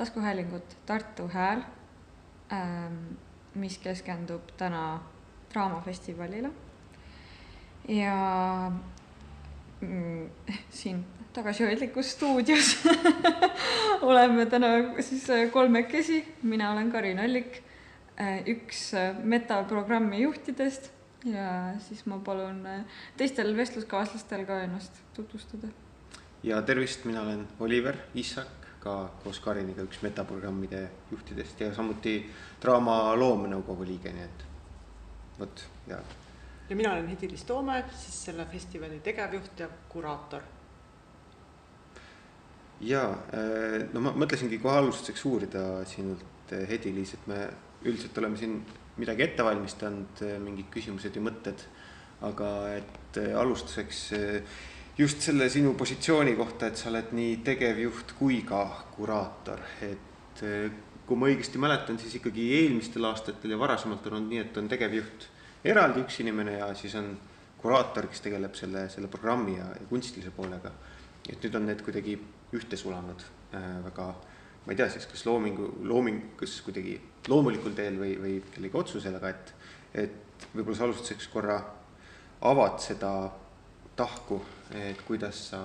taskuhäälingut Tartu Hääl, mis keskendub täna Draamafestivalile. ja mm, siin tagasihoidlikus stuudios oleme täna siis kolmekesi, mina olen Karin Allik, üks metaprogrammi juhtidest. Ja siis ma palun teistel vestluskaaslastel ka ennast tutvustada. Ja tervist, mina olen Oliver Issak, ka koos Kariniga üks metaprogrammide juhtidest ja samuti Draama loomenõukogu liige, nii et vot ja. ja mina olen Hedi-Liis Toome, siis selle festivali tegevjuht ja kuraator. ja no ma mõtlesingi kohe alustuseks uurida sinult, Hedi-Liis, et me üldiselt oleme siin midagi ette valmistanud, mingid küsimused ja mõtted, aga et alustuseks just selle sinu positsiooni kohta, et sa oled nii tegevjuht kui ka kuraator, et eh, kui ma õigesti mäletan, siis ikkagi eelmistel aastatel ja varasemalt on olnud nii, et on tegevjuht eraldi üks inimene ja siis on kuraator, kes tegeleb selle, selle programmi ja, ja kunstilise poolega. et nüüd on need kuidagi ühte sulanud äh, väga, ma ei tea siis, kas loomingu, looming, kas kuidagi loomulikul teel või, või kellegi otsusel, aga et, et võib-olla sa alustuseks korra avad seda tahku et kuidas sa,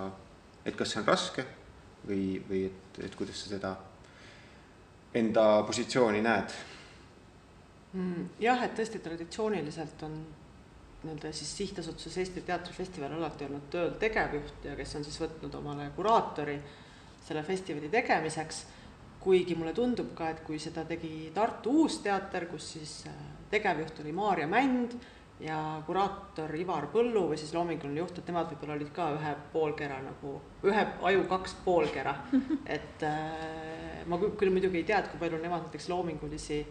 et kas see on raske või, või et, et kuidas sa seda enda positsiooni näed mm,? jah, et tõesti traditsiooniliselt on nii-öelda siis sihtasutuses Eesti Teatrifestival alati olnud tööl tegevjuht ja kes on siis võtnud omale kuraatori selle festivali tegemiseks. kuigi mulle tundub ka, et kui seda tegi Tartu Uus Teater, kus siis äh, tegevjuht oli Maarja Mänd ja kuraator Ivar Põllu või siis loominguline juht, et nemad võib-olla olid ka ühe poolkera nagu, ühe aju kaks poolkera. et äh, ma küll muidugi ei tea, et kui palju nemad näiteks loomingulisi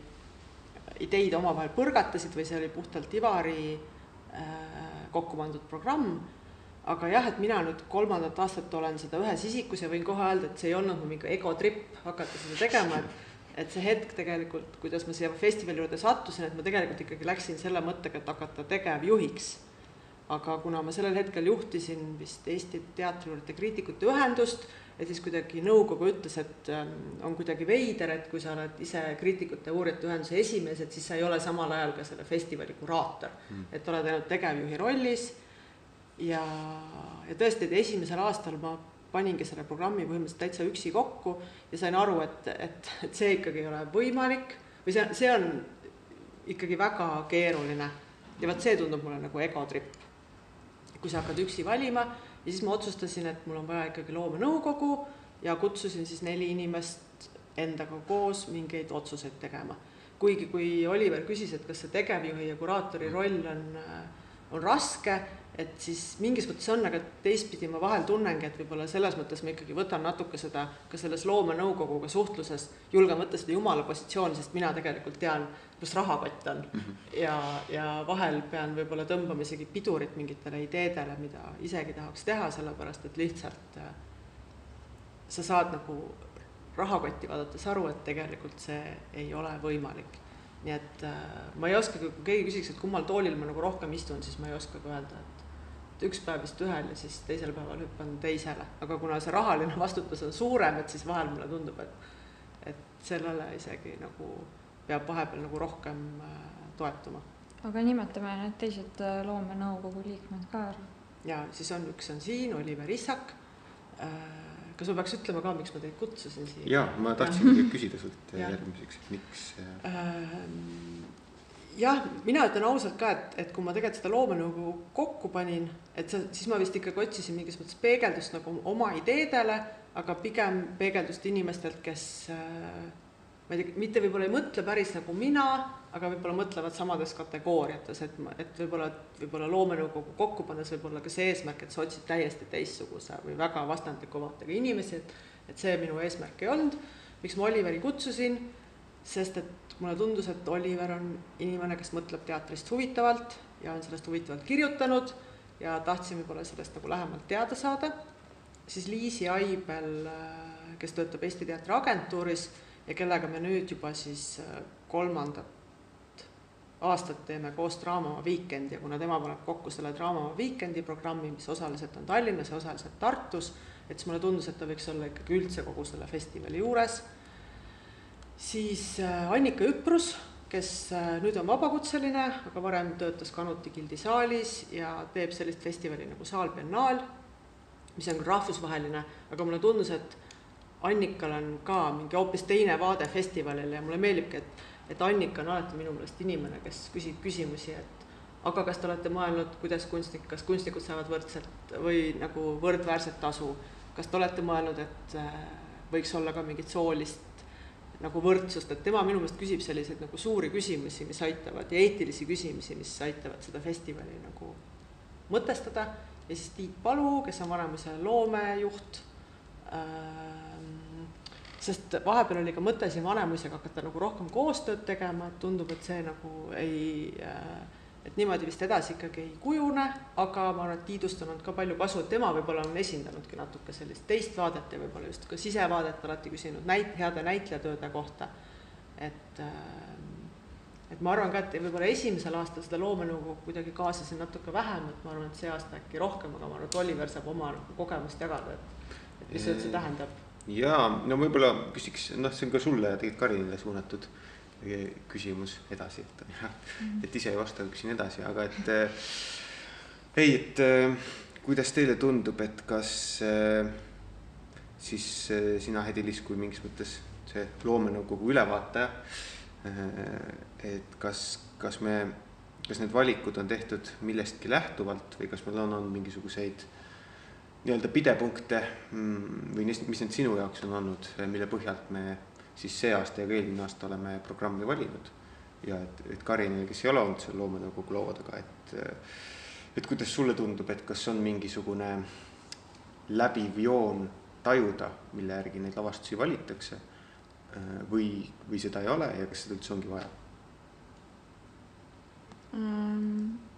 ideid omavahel põrgatasid või see oli puhtalt Ivari äh, kokku pandud programm. aga jah, et mina nüüd kolmandat aastat olen seda ühes isikus ja võin kohe öelda, et see ei olnud mingi egotripp hakata seda tegema, et et see hetk tegelikult, kuidas ma siia festivali juurde sattusin, et ma tegelikult ikkagi läksin selle mõttega, et hakata tegevjuhiks. aga kuna ma sellel hetkel juhtisin vist Eesti Teatrijuurde Kriitikute Ühendust, et siis kuidagi nõukogu ütles, et ähm, on kuidagi veider, et kui sa oled ise kriitikute ja uurijate ühenduse esimees, et siis sa ei ole samal ajal ka selle festivali kuraator mm., et oled ainult tegevjuhi rollis. ja, ja tõesti, et esimesel aastal ma paningi selle programmi põhimõtteliselt täitsa üksi kokku ja sain aru, et, et, et see ikkagi ei ole võimalik või see, see on ikkagi väga keeruline. ja vot see tundub mulle nagu egotripp. kui sa hakkad üksi valima ja siis ma otsustasin, et mul on vaja ikkagi loomenõukogu ja kutsusin siis neli inimest endaga koos mingeid otsuseid tegema. kuigi, kui Oliver küsis, et kas see tegevjuhi ja kuraatori roll on, on raske, et siis mingis mõttes on, aga teistpidi ma vahel tunnengi, et võib-olla selles mõttes ma ikkagi võtan natuke seda ka selles loomenõukoguga suhtluses, julgen võtta seda jumala positsiooni, sest mina tegelikult tean, kus rahakott on mm. -hmm. ja, ja vahel pean võib-olla tõmbama isegi pidurit mingitele ideedele, mida isegi tahaks teha, sellepärast et lihtsalt äh, sa saad nagu rahakotti vaadates aru, et tegelikult see ei ole võimalik nii et äh, ma ei oskagi, kui keegi küsiks, et kummal toolil ma nagu rohkem istun, siis ma ei oskagi öelda, et üks päev vist ühel ja siis teisel päeval hüppan teisele, aga kuna see rahaline vastutus on suurem, et siis vahel mulle tundub, et, et sellele isegi nagu peab vahepeal nagu rohkem äh, toetuma. aga nimetame need teised äh, loomenõukogu liikmed ka ära. ja siis on, üks on siin, Oliver Issak. Äh, kas ma peaks ütlema ka, miks ma teid kutsusin siia? ja ma tahtsingi küsida sult järgmiseks, et miks ähm, jah, mina ütlen ausalt ka, et, et kui ma tegelikult seda loomenõukogu kokku panin, et sa, siis ma vist ikkagi otsisin mingis mõttes peegeldust nagu oma ideedele, aga pigem peegeldust inimestelt, kes äh, ma ei tea, mitte võib-olla ei mõtle päris nagu mina, aga võib-olla mõtlevad samades kategooriates, et et võib-olla, võib-olla loomenõukogu kokku pannes võib olla ka see eesmärk, et sa otsid täiesti teistsuguse või väga vastandliku vaatega inimesi, et et see minu eesmärk ei olnud, miks ma Oliveri kutsusin, sest et mulle tundus, et Oliver on inimene, kes mõtleb teatrist huvitavalt ja on sellest huvitavalt kirjutanud ja tahtsin võib-olla sellest nagu lähemalt teada saada. siis Liisi Aibel, kes töötab Eesti Teatri Agentuuris ja kellega me nüüd juba siis äh, kolmandat aastat teeme koos Draama Weekend ja kuna tema paneb kokku selle Draama Weekendi programmi, mis osaliselt on Tallinnas ja osaliselt Tartus, et siis mulle tundus, et ta võiks olla ikkagi üldse kogu selle festivali juures. siis äh, Annika Üprus, kes äh, nüüd on vabakutseline, aga varem töötas Kanuti gildi saalis ja teeb sellist festivali nagu Saal Biennaal, mis on küll rahvusvaheline, aga mulle tundus, et Annikal on ka mingi hoopis teine vaade festivalile ja mulle meeldibki, et et Annika on alati minu meelest inimene, kes küsib küsimusi, et aga kas te olete mõelnud, kuidas kunstnik, kas kunstnikud saavad võrdselt või nagu võrdväärset tasu, kas te olete mõelnud, et äh, võiks olla ka mingit soolist nagu võrdsust, et tema minu meelest küsib selliseid nagu suuri küsimusi, mis aitavad ja eetilisi küsimusi, mis aitavad seda festivali nagu mõtestada. Ja siis Tiit Palu, kes on Vanemuise loomejuht äh,, sest vahepeal oli ka mõte siin Vanemuisega hakata nagu rohkem koostööd tegema, et tundub, et see nagu ei, äh, et niimoodi vist edasi ikkagi ei kujune, aga ma arvan, et Tiidust on olnud ka palju kasu, et tema võib-olla on esindanudki natuke sellist teist vaadet ja võib-olla just ka sisevaadet alati küsinud näit-, heade näitlejatööde kohta. et, äh, et ma arvan ka, et võib-olla esimesel aastal seda loomenõukogu kuidagi kaasasin natuke vähem, et ma arvan, et see aasta äkki rohkem, aga ma arvan, et Oliver saab oma nagu kogemust jagada, et, et mis see üldse tähendab jaa, no võib-olla küsiks, noh, see on ka sulle ja tegelikult Karinile suunatud küsimus edasi, et mm, et ise ei vasta, küsin edasi, aga et äh, ei, et äh, kuidas teile tundub, et kas äh, siis äh, sina, Hedi-Liis, kui mingis mõttes see loomenõukogu ülevaataja äh,, et kas, kas me, kas need valikud on tehtud millestki lähtuvalt või kas meil on olnud mingisuguseid nii-öelda pidepunkte mm, või mis need sinu jaoks on olnud, mille põhjalt me siis see aasta ja ka eelmine aasta oleme programmi valinud. ja et, et Karinil, kes ei ole olnud seal loomenõukogu laua taga, et, et kuidas sulle tundub, et kas on mingisugune läbiv joon tajuda, mille järgi neid lavastusi valitakse või, või seda ei ole ja kas seda üldse ongi vaja mm.?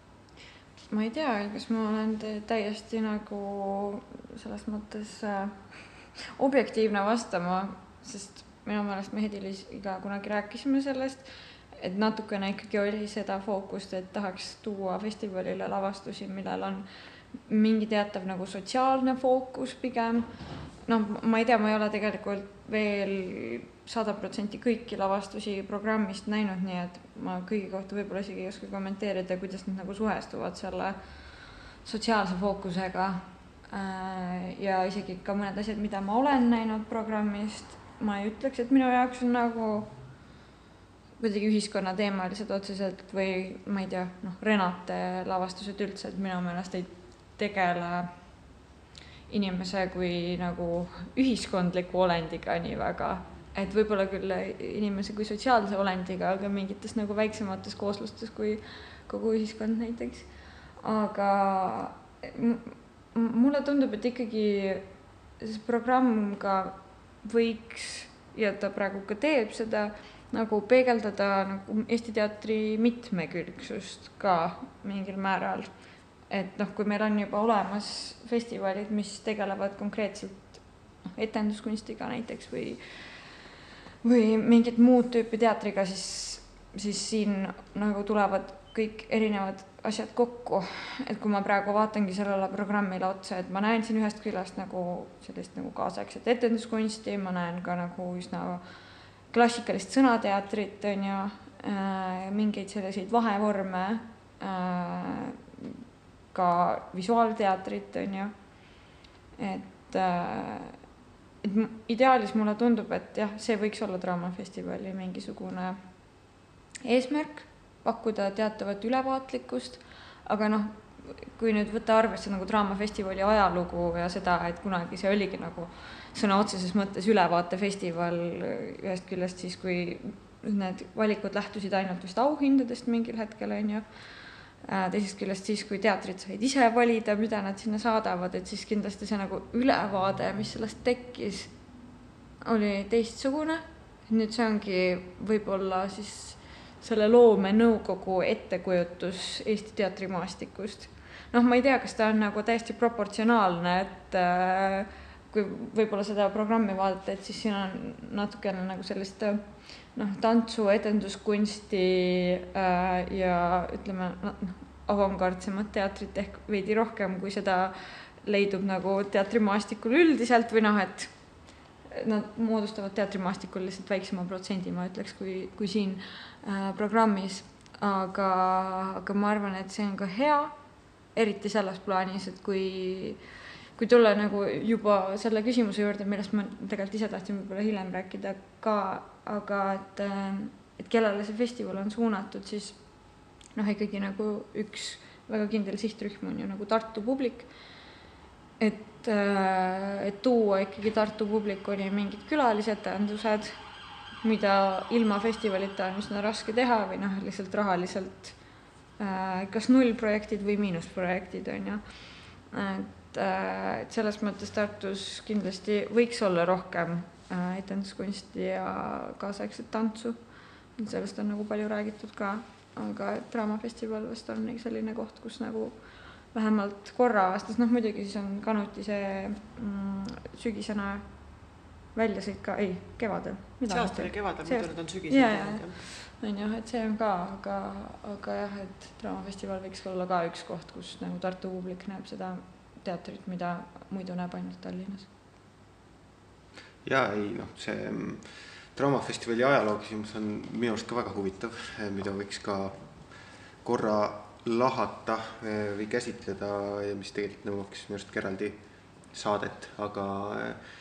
Ma ei tea, kas ma olen täiesti nagu selles mõttes äh, objektiivne vastama, sest minu meelest me Hedi-Liisiga kunagi rääkisime sellest, et natukene ikkagi oli seda fookust, et tahaks tuua festivalile lavastusi, millel on mingi teatav nagu sotsiaalne fookus pigem. Noh, ma ei tea, ma ei ole tegelikult veel sada protsenti kõiki lavastusi programmist näinud, nii et ma kõigi kohta võib-olla isegi ei oska kommenteerida, kuidas nad nagu suhestuvad selle sotsiaalse fookusega. Äh, ja isegi ka mõned asjad, mida ma olen näinud programmist, ma ei ütleks, et minu jaoks on nagu kuidagi ühiskonnateemalised otseselt või ma ei tea, noh, Renate lavastused üldse, et minu meelest ei tegele inimese kui nagu ühiskondliku olendiga nii väga et võib-olla küll inimese kui sotsiaalse olendiga, aga mingites nagu väiksemates kooslustes kui kogu ühiskond näiteks. aga mulle tundub, et ikkagi see programm ka võiks ja ta praegu ka teeb seda nagu peegeldada nagu Eesti teatri mitmekülgsust ka mingil määral. Et noh, kui meil on juba olemas festivalid, mis tegelevad konkreetselt noh, etenduskunstiga näiteks või või mingit muud tüüpi teatriga, siis, siis siin nagu tulevad kõik erinevad asjad kokku. et kui ma praegu vaatangi sellele programmile otsa, et ma näen siin ühest küljest nagu sellist nagu kaasaegset etenduskunsti, ma näen ka nagu üsna klassikalist sõnateatrit, on ju äh,, mingeid selliseid vahevorme äh,, ka visuaalteatrit, on ju, et äh, et ideaalis mulle tundub, et jah, see võiks olla Draamafestivali mingisugune eesmärk, pakkuda teatavat ülevaatlikkust, aga noh, kui nüüd võtta arvesse nagu Draamafestivali ajalugu ja seda, et kunagi see oligi nagu sõna otseses mõttes ülevaatefestival ühest küljest siis, kui need valikud lähtusid ainult vist auhindadest mingil hetkel, on ju teisest küljest siis, kui teatrid said ise valida, mida nad sinna saadavad, et siis kindlasti see nagu ülevaade, mis sellest tekkis, oli teistsugune. nüüd see ongi võib-olla siis selle loomenõukogu ettekujutus Eesti teatrimaastikust. noh, ma ei tea, kas ta on nagu täiesti proportsionaalne, et äh, kui võib-olla seda programmi vaadata, et siis siin on natukene nagu sellist noh, tantsu, etenduskunsti äh, ja ütleme noh, avangardsemat teatrit ehk veidi rohkem, kui seda leidub nagu teatrimaastikul üldiselt või noh, et nad moodustavad teatrimaastikul lihtsalt väiksema protsendi, ma ütleks, kui, kui siin äh, programmis. aga, aga ma arvan, et see on ka hea, eriti selles plaanis, et kui, kui tulla nagu juba selle küsimuse juurde, millest ma tegelikult ise tahtsin võib-olla hiljem rääkida ka, aga et, äh, et kellele see festival on suunatud, siis noh, ikkagi nagu üks väga kindel sihtrühm on ju nagu Tartu publik et, äh, et tuua ikkagi Tartu publikuni mingid külalisetendused, mida ilma festivalita on üsna raske teha või noh, lihtsalt rahaliselt äh, kas nullprojektid või miinusprojektid on ju. Et, äh, et selles mõttes Tartus kindlasti võiks olla rohkem etenduskunsti ja kaasaegset tantsu. sellest on nagu palju räägitud ka, aga Draamafestival vist on selline koht, kus nagu äh, vähemalt korra aastas, noh muidugi siis on Kanuti see mm, sügisene väljasõit ka, ei, kevadel. see aasta oli kevadel, muidu nüüd on sügisel. on ju, et see on ka, aga, aga jah, et Draamafestival võiks olla ka üks koht, kus nagu Tartu publik näeb seda teatrit, mida muidu näeb ainult Tallinnas. ja ei noh, see mm, Draamafestivali ajaloo küsimus on minu arust ka väga huvitav, mida võiks ka korra lahata eh, või käsitleda ja mis tegelikult nõuaks minu arust ka eraldi saadet, aga eh,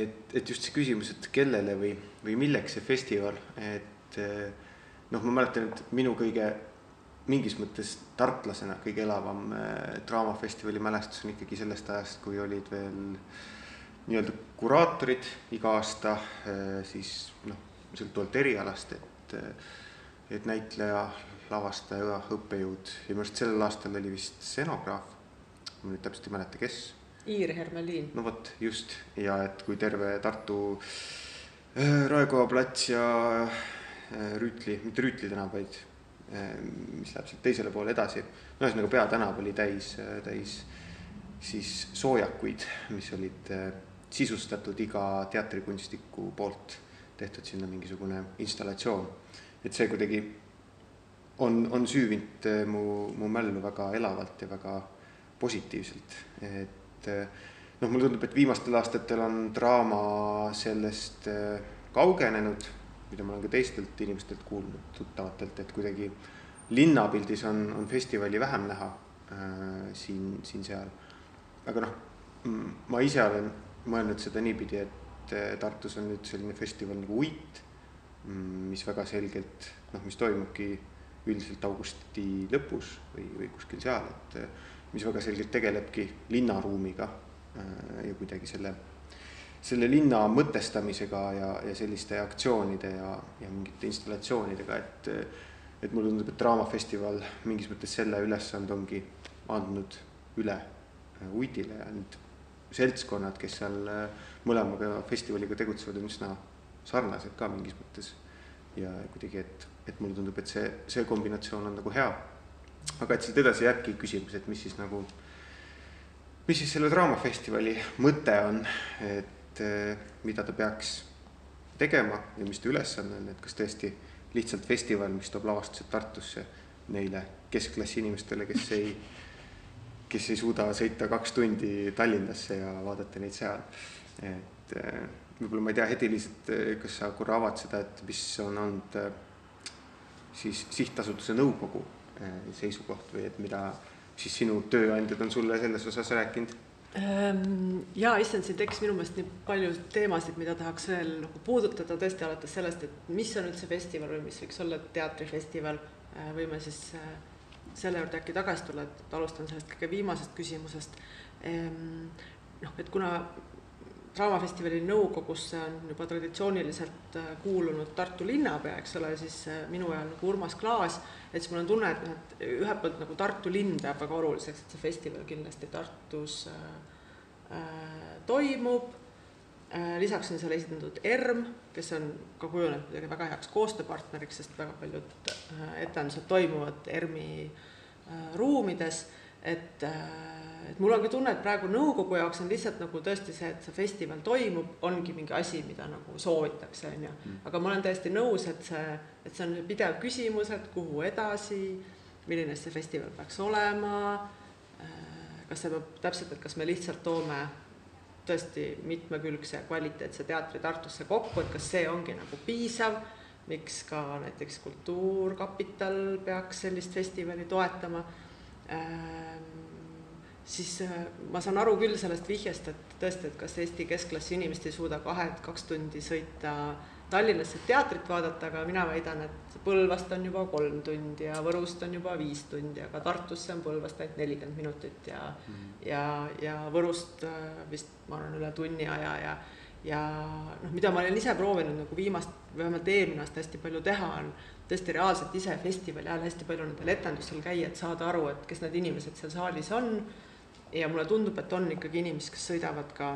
et, et just see küsimus, et kellele või, või milleks see festival, et eh, noh, ma mäletan, et minu kõige mingis mõttes tartlasena kõige elavam draamafestivali mälestus on ikkagi sellest ajast, kui olid veel nii-öelda kuraatorid iga aasta, siis noh, sõltuvalt erialast, et, et näitleja lavastaja, õppejõud ja minu arust sellel aastal oli vist stseenograaf. ma nüüd täpselt ei mäleta, kes. Iir Hermeliin. no vot, just ja et kui terve Tartu äh, Raekoja plats ja äh, Rüütli, mitte Rüütli tänav, vaid äh, mis läheb sealt teisele poole edasi. no ühesõnaga peatänav oli täis, täis siis soojakuid, mis olid sisustatud iga teatrikunstniku poolt tehtud sinna mingisugune installatsioon. et see kuidagi on, on süüvinud äh, mu, mu mällu väga elavalt ja väga positiivselt, et äh, noh, mulle tundub, et viimastel aastatel on draama sellest äh, kaugenenud, mida ma olen ka teistelt inimestelt kuulnud, tuttavatelt, et kuidagi linnapildis on, on festivali vähem näha äh, siin, siin-seal. aga noh, ma ise olen mõelnud seda niipidi, et Tartus on nüüd selline festival nagu Uit, mis väga selgelt noh, mis toimubki üldiselt augusti lõpus või, või kuskil seal, et mis väga selgelt tegelebki linnaruumiga äh, ja kuidagi selle, selle linna mõtestamisega ja, ja selliste aktsioonide ja, ja mingite installatsioonidega, et et mulle tundub, et Draamafestival mingis mõttes selle ülesande ongi andnud üle Uitile ja nüüd seltskonnad, kes seal äh, mõlemaga festivaliga tegutsevad, on üsna sarnased ka mingis mõttes. ja kuidagi, et et mulle tundub, et see, see kombinatsioon on nagu hea. aga et sealt edasi jääbki küsimus, et mis siis nagu, mis siis selle Draamafestivali mõte on, et eh, mida ta peaks tegema ja mis ta ülesanne on, et kas tõesti lihtsalt festival, mis toob lavastused Tartusse neile keskklassi inimestele, kes ei, kes ei suuda sõita kaks tundi Tallinnasse ja vaadata neid seal. et eh, võib-olla ma ei tea, Hedi lihtsalt, eh, kas sa korra avad seda, et mis on olnud siis sihtasutuse nõukogu seisukoht või et mida siis sinu tööandjad on sulle selles osas rääkinud? Ehm, ja issand, siin tekkis minu meelest nii palju teemasid, mida tahaks veel nagu puudutada, tõesti alates sellest, et mis on üldse festival või mis võiks olla teatrifestival. Eh, võime siis eh, selle juurde äkki tagasi tulla, et alustan sellest kõige viimasest küsimusest. Ehm, noh, et kuna Draamafestivali nõukogusse on juba traditsiooniliselt äh, kuulunud Tartu linnapea, eks ole, siis äh, minu ajal nagu Urmas Klaas, et siis mul on tunne, et noh, et ühelt poolt nagu Tartu linn peab väga oluliseks, et see festival kindlasti Tartus äh, äh, toimub äh,. lisaks on seal esindatud ERM, kes on ka kujunenud kuidagi väga heaks koostööpartneriks, sest väga paljud äh, etendused toimuvad ERM-i äh, ruumides et äh, et mul on ka tunne, et praegu nõukogu jaoks on lihtsalt nagu tõesti see, et see festival toimub, ongi mingi asi, mida nagu soovitakse, on ju. Mm. aga ma olen täiesti nõus, et see, et see on pidev küsimus, et kuhu edasi, milline see festival peaks olema, äh, kas see peab täpselt, et kas me lihtsalt toome tõesti mitmekülgse kvaliteetse teatri Tartusse kokku, et kas see ongi nagu piisav, miks ka näiteks Kultuurkapital peaks sellist festivali toetama ähm, siis äh, ma saan aru küll sellest vihjest, et tõesti, et kas Eesti keskklassi inimesed ei suuda kahe, kaks tundi sõita Tallinnasse teatrit vaadata, aga mina väidan, et Põlvast on juba kolm tundi ja Võrust on juba viis tundi, aga Tartusse on Põlvast ainult nelikümmend minutit ja mm -hmm. ja, ja Võrust äh, vist ma arvan üle tunni aja ja ja noh, mida ma olen ise proovinud nagu viimast, vähemalt eelmine aasta hästi palju teha, on tõesti reaalselt ise festivali ajal hästi palju nendel etendustel käia, et saada aru, et kes need inimesed seal saalis on ja mulle tundub, et on ikkagi inimesi, kes sõidavad ka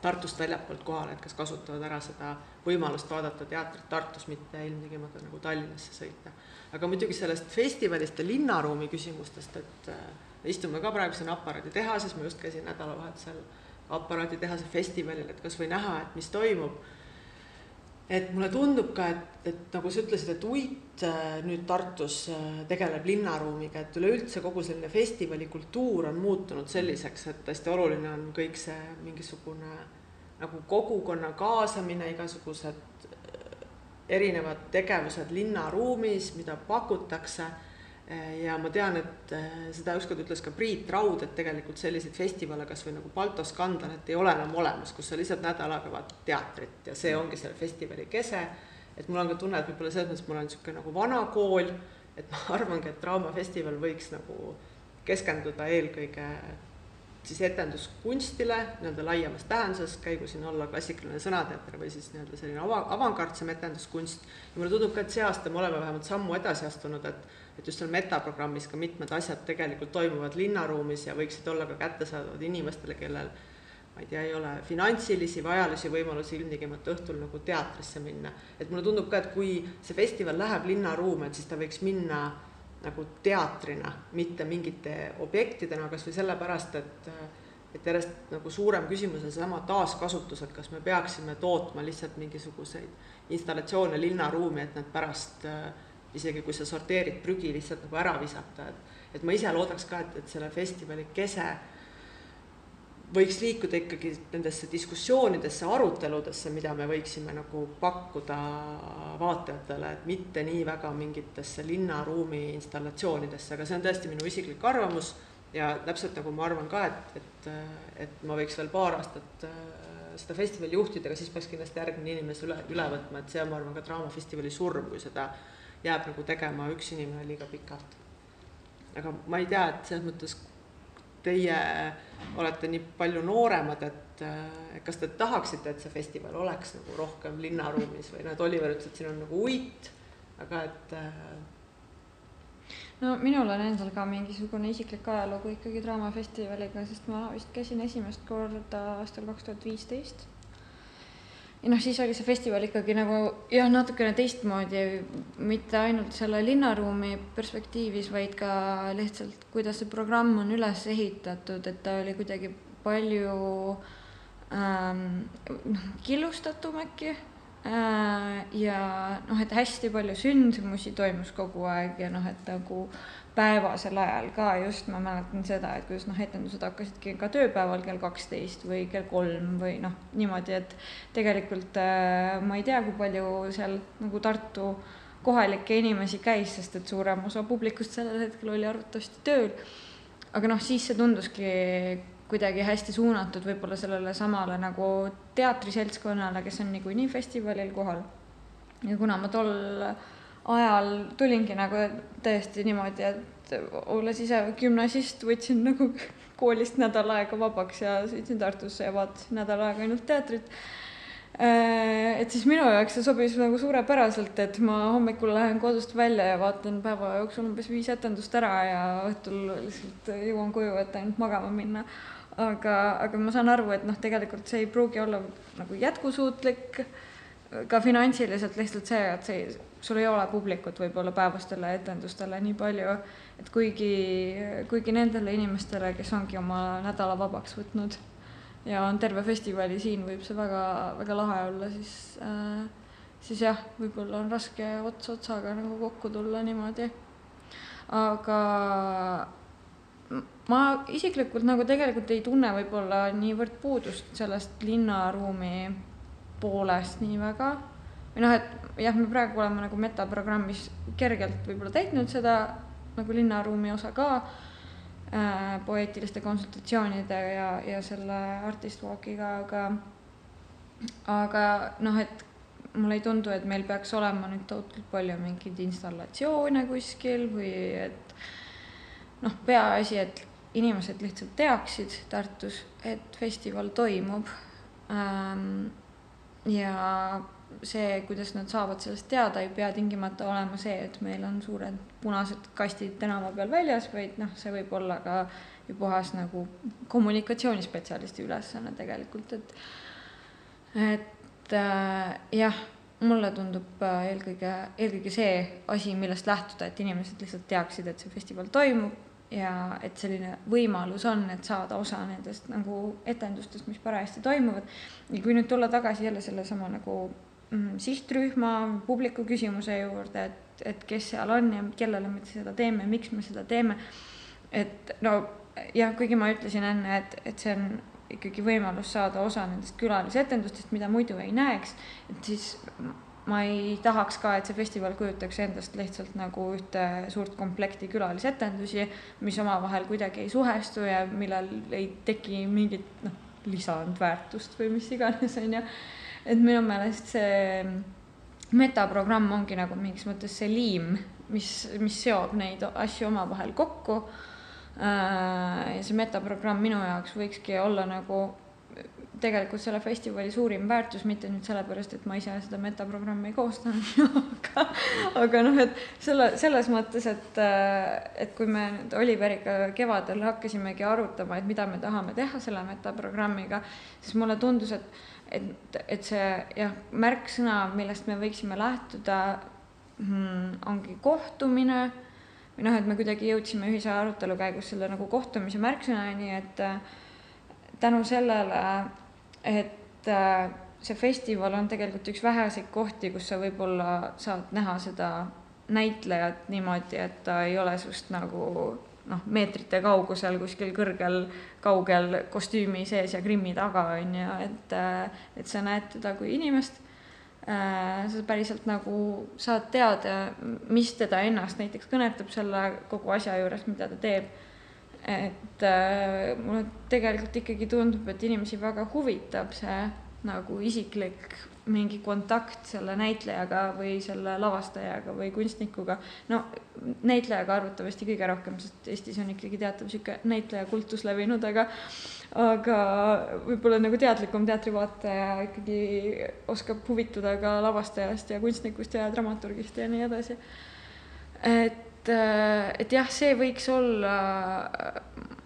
Tartust väljapoolt kohale, et kes kasutavad ära seda võimalust vaadata teatrit Tartus, mitte ilmtingimata nagu Tallinnasse sõita. aga muidugi sellest festivalist ja linnaruumi küsimustest, et äh, me istume ka praegu siin aparaaditehases, ma just käisin nädalavahetusel aparaaditehase festivalil, et kas või näha, et mis toimub et mulle tundub ka, et, et nagu sa ütlesid, et Uit äh, nüüd Tartus äh, tegeleb linnaruumiga, et üleüldse kogu selline festivalikultuur on muutunud selliseks, et hästi oluline on kõik see mingisugune nagu kogukonna kaasamine, igasugused äh, erinevad tegevused linnaruumis, mida pakutakse ja ma tean, et eh, seda ükskord ütles ka Priit Raud, et tegelikult selliseid festivale, kas või nagu Balto Skandal, et ei ole enam olemas, kus sa lihtsalt nädal aega vaatad teatrit ja see ongi selle festivali kese. et mul on ka tunne, et võib-olla selles mõttes mul on niisugune nagu vana kool, et ma arvangi, et Draamafestival võiks nagu keskenduda eelkõige siis etenduskunstile nii-öelda laiemas tähenduses, käigu siin olla klassikaline sõnateater või siis nii-öelda selline ava, avangardsem etenduskunst. ja mulle tundub ka, et see aasta me oleme vähemalt sammu edasi astunud, et et just seal metaprogrammis ka mitmed asjad tegelikult toimuvad linnaruumis ja võiksid olla ka kättesaadavad inimestele, kellel ma ei tea, ei ole finantsilisi või ajalisi võimalusi ilmtingimata õhtul nagu teatrisse minna. et mulle tundub ka, et kui see festival läheb linnaruumi, et siis ta võiks minna nagu teatrina, mitte mingite objektidena, kas või sellepärast, et et järjest nagu suurem küsimus on seesama taaskasutus, et kas me peaksime tootma lihtsalt mingisuguseid installatsioone linnaruumi, et nad pärast äh, isegi kui sa sorteerid prügi, lihtsalt nagu ära visata, et et ma ise loodaks ka, et, et selle festivali kese võiks liikuda ikkagi nendesse diskussioonidesse, aruteludesse, mida me võiksime nagu pakkuda vaatajatele, et mitte nii väga mingitesse linnaruumi installatsioonidesse, aga see on tõesti minu isiklik arvamus ja täpselt nagu ma arvan ka, et, et, et ma võiks veel paar aastat äh, seda festivali juhtida, aga siis peaks kindlasti järgmine inimene üle, üle võtma, et see on, ma arvan, ka Draamafestivali surm, kui seda jääb nagu tegema üks inimene liiga pikalt. aga ma ei tea, et selles mõttes teie olete nii palju nooremad, et kas te tahaksite, et see festival oleks nagu rohkem linnaruumis või noh, et Oliver ütles, et siin on nagu uit, aga et no minul on endal ka mingisugune isiklik ajalugu ikkagi Draamafestivaliga, sest ma vist käisin esimest korda aastal kaks tuhat viisteist ja noh, siis oli see festival ikkagi nagu jah, natukene teistmoodi, mitte ainult selle linnaruumi perspektiivis, vaid ka lihtsalt, kuidas see programm on üles ehitatud, et ta oli kuidagi palju ähm, noh, killustatum äkki ja noh, et hästi palju sündmusi toimus kogu aeg ja noh, et nagu äh, päevasel ajal ka just ma mäletan seda, et kuidas noh, etendused hakkasidki ka tööpäeval kell kaksteist või kell kolm või noh, niimoodi, et tegelikult äh, ma ei tea, kui palju seal nagu Tartu kohalikke inimesi käis, sest et suurem osa publikust sellel hetkel oli arvatavasti tööl. aga noh, siis see tunduski kuidagi hästi suunatud võib-olla sellele samale nagu teatriseltskonnale, kes on niikuinii festivalil kohal. ja kuna ma tol ajal tulingi nagu täiesti niimoodi, et olles ise gümnasist, võtsin nagu koolist nädal aega vabaks ja sõitsin Tartusse ja vaatasin nädal aega ainult teatrit. Äh, et siis minu jaoks see sobis nagu suurepäraselt, et ma hommikul lähen kodust välja ja vaatan päeva jooksul umbes viis etendust ära ja õhtul lihtsalt jõuan koju, et ainult magama minna. Aga, aga ma saan aru, et noh, tegelikult see ei pruugi olla nagu jätkusuutlik ka finantsiliselt lihtsalt see, et see, sul ei ole publikut võib-olla päevastele etendustele nii palju, et kuigi, kuigi nendele inimestele, kes ongi oma nädala vabaks võtnud ja on terve festivali siin, võib see väga, väga lahe olla, siis äh, siis jah, võib-olla on raske ots otsaga nagu kokku tulla niimoodi. aga ma isiklikult nagu tegelikult ei tunne võib-olla niivõrd puudust sellest linnaruumi poolest nii väga. või noh, et jah, me praegu oleme nagu metaprogrammis kergelt võib-olla täitnud seda nagu linnaruumi osa ka äh, poeetiliste konsultatsioonide ja, ja selle artist walk'iga, aga aga noh, et mulle ei tundu, et meil peaks olema nüüd tohutult palju mingeid installatsioone kuskil või et noh, peaasi, et inimesed lihtsalt teaksid Tartus, et festival toimub ähm,. ja see, kuidas nad saavad sellest teada, ei pea tingimata olema see, et meil on suured punased kastid tänava peal väljas, vaid noh, see võib olla ka ju puhas nagu kommunikatsioonispetsialisti ülesanne tegelikult, et et äh, jah, mulle tundub äh, eelkõige, eelkõige see asi, millest lähtuda, et inimesed lihtsalt teaksid, et see festival toimub ja et selline võimalus on, et saada osa nendest nagu etendustest, mis parajasti toimuvad. ja kui nüüd tulla tagasi jälle sellesama nagu mm, sihtrühma, publiku küsimuse juurde, et, et kes seal on ja kellele me seda teeme, miks me seda teeme. et no jah, kuigi ma ütlesin enne, et, et see on ikkagi võimalus saada osa nendest külalisetendustest, mida muidu ei näeks, et siis ma ei tahaks ka, et see festival kujutaks endast lihtsalt nagu ühte suurt komplekti külalisetendusi, mis omavahel kuidagi ei suhestu ja millel ei teki mingit noh, lisandväärtust või mis iganes, on ju. et minu meelest see metaprogramm ongi nagu mingis mõttes see liim, mis, mis seob neid asju omavahel kokku Äh, ja see metaprogramm minu jaoks võikski olla nagu tegelikult selle festivali suurim väärtus, mitte nüüd sellepärast, et ma ise seda metaprogrammi koostanud aga, aga noh, et selle, selles mõttes, et, et kui me nüüd Oliveriga kevadel hakkasimegi arutama, et mida me tahame teha selle metaprogrammiga, siis mulle tundus, et, et, et see jah, märksõna, millest me võiksime lähtuda hmm,, ongi kohtumine. Või noh, et me kuidagi jõudsime ühise arutelu käigus selle nagu kohtumise märksõnani, et tänu sellele, et äh, see festival on tegelikult üks väheseid kohti, kus sa võib-olla saad näha seda näitlejat niimoodi, et ta ei ole sinust nagu noh, meetrite kaugusel kuskil kõrgel, kaugel kostüümi sees ja grimmi taga on ju, et, äh, et sa näed teda kui inimest Äh, sa päriselt nagu saad teada, mis teda ennast näiteks kõnetab selle kogu asja juures, mida ta teeb. Et äh, mulle tegelikult ikkagi tundub, et inimesi väga huvitab see nagu isiklik mingi kontakt selle näitlejaga või selle lavastajaga või kunstnikuga. no näitlejaga arvatavasti kõige rohkem, sest Eestis on ikkagi teatav sihuke näitlejakultus levinud, aga aga võib-olla nagu teadlikum teatrivaataja ikkagi oskab huvituda ka lavastajast ja kunstnikust ja dramaturgist ja nii edasi. et, et jah, see võiks olla,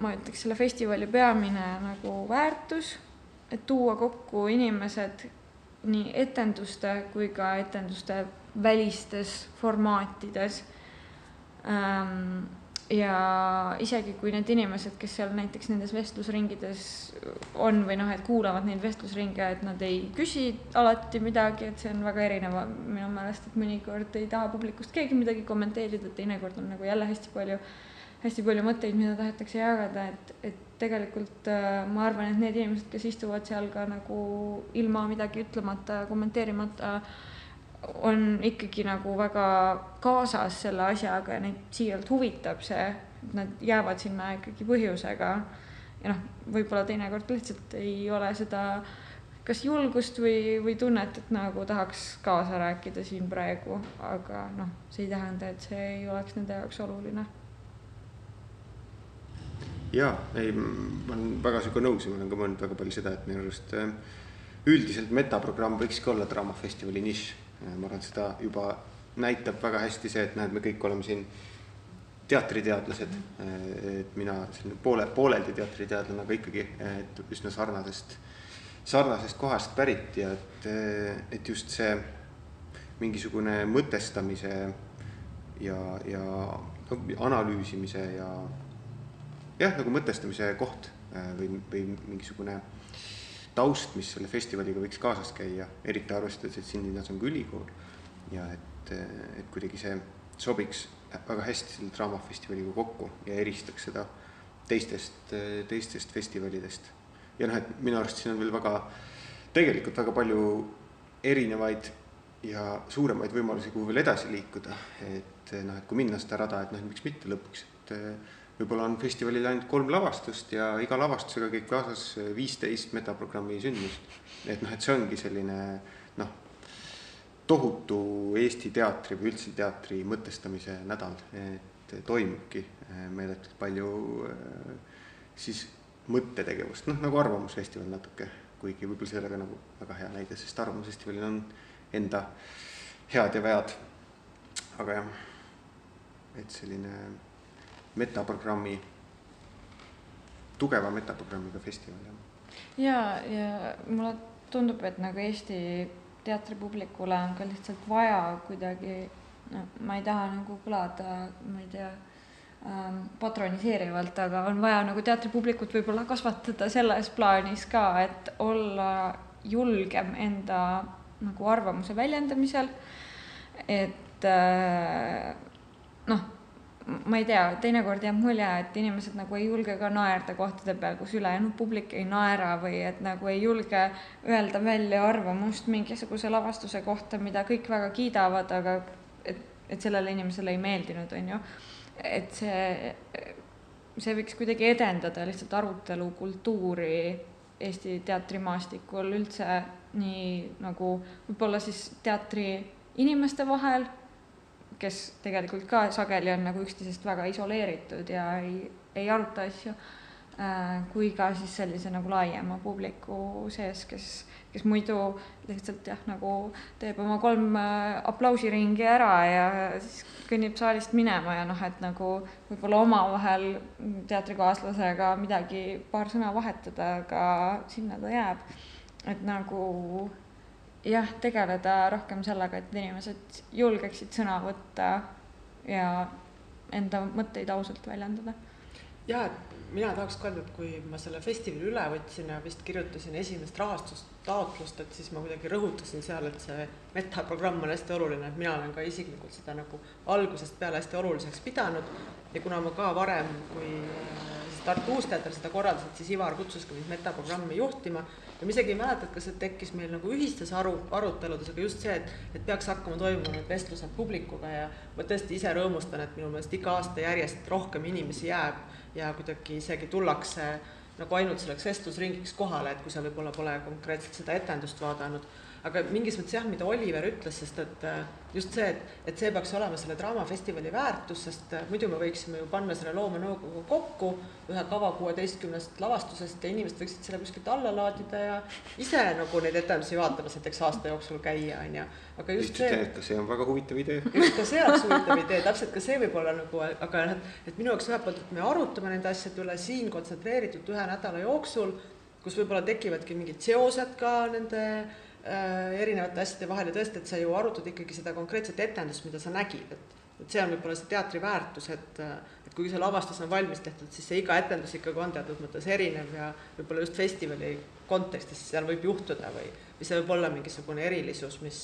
ma ütleks, selle festivali peamine nagu väärtus, et tuua kokku inimesed nii etenduste kui ka etenduste välistes formaatides. Ähm, ja isegi kui need inimesed, kes seal näiteks nendes vestlusringides on või noh, et kuulavad neid vestlusringe, et nad ei küsi alati midagi, et see on väga erinev. Minu meelest, et mõnikord ei taha publikust keegi midagi kommenteerida, teinekord on nagu jälle hästi palju, hästi palju mõtteid, mida tahetakse jagada, et, et tegelikult äh, ma arvan, et need inimesed, kes istuvad seal ka nagu ilma midagi ütlemata, kommenteerimata, on ikkagi nagu väga kaasas selle asjaga ja neid siiralt huvitab see, et nad jäävad sinna ikkagi põhjusega. ja noh, võib-olla teinekord lihtsalt ei ole seda kas julgust või, või tunnet, et nagu tahaks kaasa rääkida siin praegu, aga noh, see ei tähenda, et see ei oleks nende jaoks oluline jaa, ei, ma olen väga sinuga nõus ja ma olen ka mõelnud väga palju seda, et minu arust äh, üldiselt metaprogramm võikski olla Draamafestivali nišš. Ma arvan, seda juba näitab väga hästi see, et näed, me kõik oleme siin teatriteadlased, et mina selline poole, pooleldi teatriteadlane, aga ikkagi, et üsna sarnasest sarnasest kohast pärit ja et, et just see mingisugune mõtestamise ja, ja no, analüüsimise ja jah, nagu mõtestamise koht äh, või, või mingisugune taust, mis selle festivaliga võiks kaasas käia, eriti arvestades, et siin linnas on ka ülikool ja et, et kuidagi see sobiks väga hästi selle Draamafestivaliga kokku ja eristaks seda teistest, teistest festivalidest. ja noh, et minu arust siin on veel väga, tegelikult väga palju erinevaid ja suuremaid võimalusi, kuhu veel edasi liikuda, et noh, et kui minna seda rada, et noh, miks mitte lõpuks, et võib-olla on festivalil ainult kolm lavastust ja iga lavastusega käib kaasas viisteist metaprogrammi sündmust. et noh, et see ongi selline noh, tohutu Eesti teatri või üldse teatri mõtestamise nädal, et toimubki meeletult palju siis mõttetegevust, noh nagu Arvamusfestival natuke, kuigi võib-olla see ei ole ka nagu väga hea näide, sest Arvamusfestivalil on enda head ja vead. aga jah, et selline metaprogrammi, tugeva metaprogrammiga festival, jah. ja, ja mulle tundub, et nagu Eesti teatripublikule on ka lihtsalt vaja kuidagi, no ma ei taha nagu kõlada, ma ei tea ähm,, patroniseerivalt, aga on vaja nagu teatripublikut võib-olla kasvatada selles plaanis ka, et olla julgem enda nagu arvamuse väljendamisel. et äh, noh ma ei tea, teinekord jääb mulje, et inimesed nagu ei julge ka naerda kohtade peal, kus ülejäänud publik ei naera või et nagu ei julge öelda välja arvamust mingisuguse lavastuse kohta, mida kõik väga kiidavad, aga et, et sellele inimesele ei meeldinud, on ju. et see, see võiks kuidagi edendada lihtsalt arutelukultuuri Eesti teatrimaastikul üldse nii nagu võib-olla siis teatri inimeste vahel kes tegelikult ka sageli on nagu üksteisest väga isoleeritud ja ei, ei aruta asju äh,, kui ka siis sellise nagu laiema publiku sees, kes, kes muidu lihtsalt jah, nagu teeb oma kolm äh, aplausiringi ära ja siis kõnnib saalist minema ja noh, et nagu võib-olla omavahel teatrikaaslasega midagi, paar sõna vahetada, aga sinna ta jääb. et nagu jah, tegeleda rohkem sellega, et inimesed julgeksid sõna võtta ja enda mõtteid ausalt väljendada. ja, et mina tahaks ka öelda, et kui ma selle festivali üle võtsin ja vist kirjutasin esimest rahastustaotlust, et siis ma kuidagi rõhutasin seal, et see metaprogramm on hästi oluline, et mina olen ka isiklikult seda nagu algusest peale hästi oluliseks pidanud ja kuna ma ka varem, kui Tartu Uusteater seda korraldas, et siis Ivar kutsuski mind metaprogrammi juhtima ja ma isegi ei mäleta, et kas see tekkis meil nagu ühistes aru, aruteludes, aga just see, et, et peaks hakkama toimuma need vestlused publikuga ja ma tõesti ise rõõmustan, et minu meelest iga aasta järjest rohkem inimesi jääb ja kuidagi isegi tullakse nagu ainult selleks vestlusringiks kohale, et kui sa võib-olla pole konkreetselt seda etendust vaadanud aga mingis mõttes jah, mida Oliver ütles, sest et äh, just see, et, et see peaks olema selle Draamafestivali väärtus, sest äh, muidu me võiksime ju panna selle loomenõukogu kokku ühe kava kuueteistkümnest lavastusest ja inimesed võiksid selle kuskilt alla laadida ja ise nagu neid etendusi vaatamas näiteks aasta jooksul käia, on ju. aga just see. ka see on väga huvitav idee. just ka see oleks huvitav idee, täpselt ka see võib olla nagu, aga noh, et minu jaoks ühelt poolt, et me arutame nende asjade üle siin kontsentreeritult ühe nädala jooksul, kus võib-olla tekivadki mingid seosed ka nende Äh, erinevate asjade vahel ja tõesti, et sa ju arutad ikkagi seda konkreetset etendust, mida sa nägid, et et see on võib-olla see teatri väärtus, et et kuigi see lavastus on valmis tehtud, siis see iga etendus ikkagi on teatud mõttes erinev ja võib-olla just festivali kontekstis seal võib juhtuda või, või see võib olla mingisugune erilisus, mis,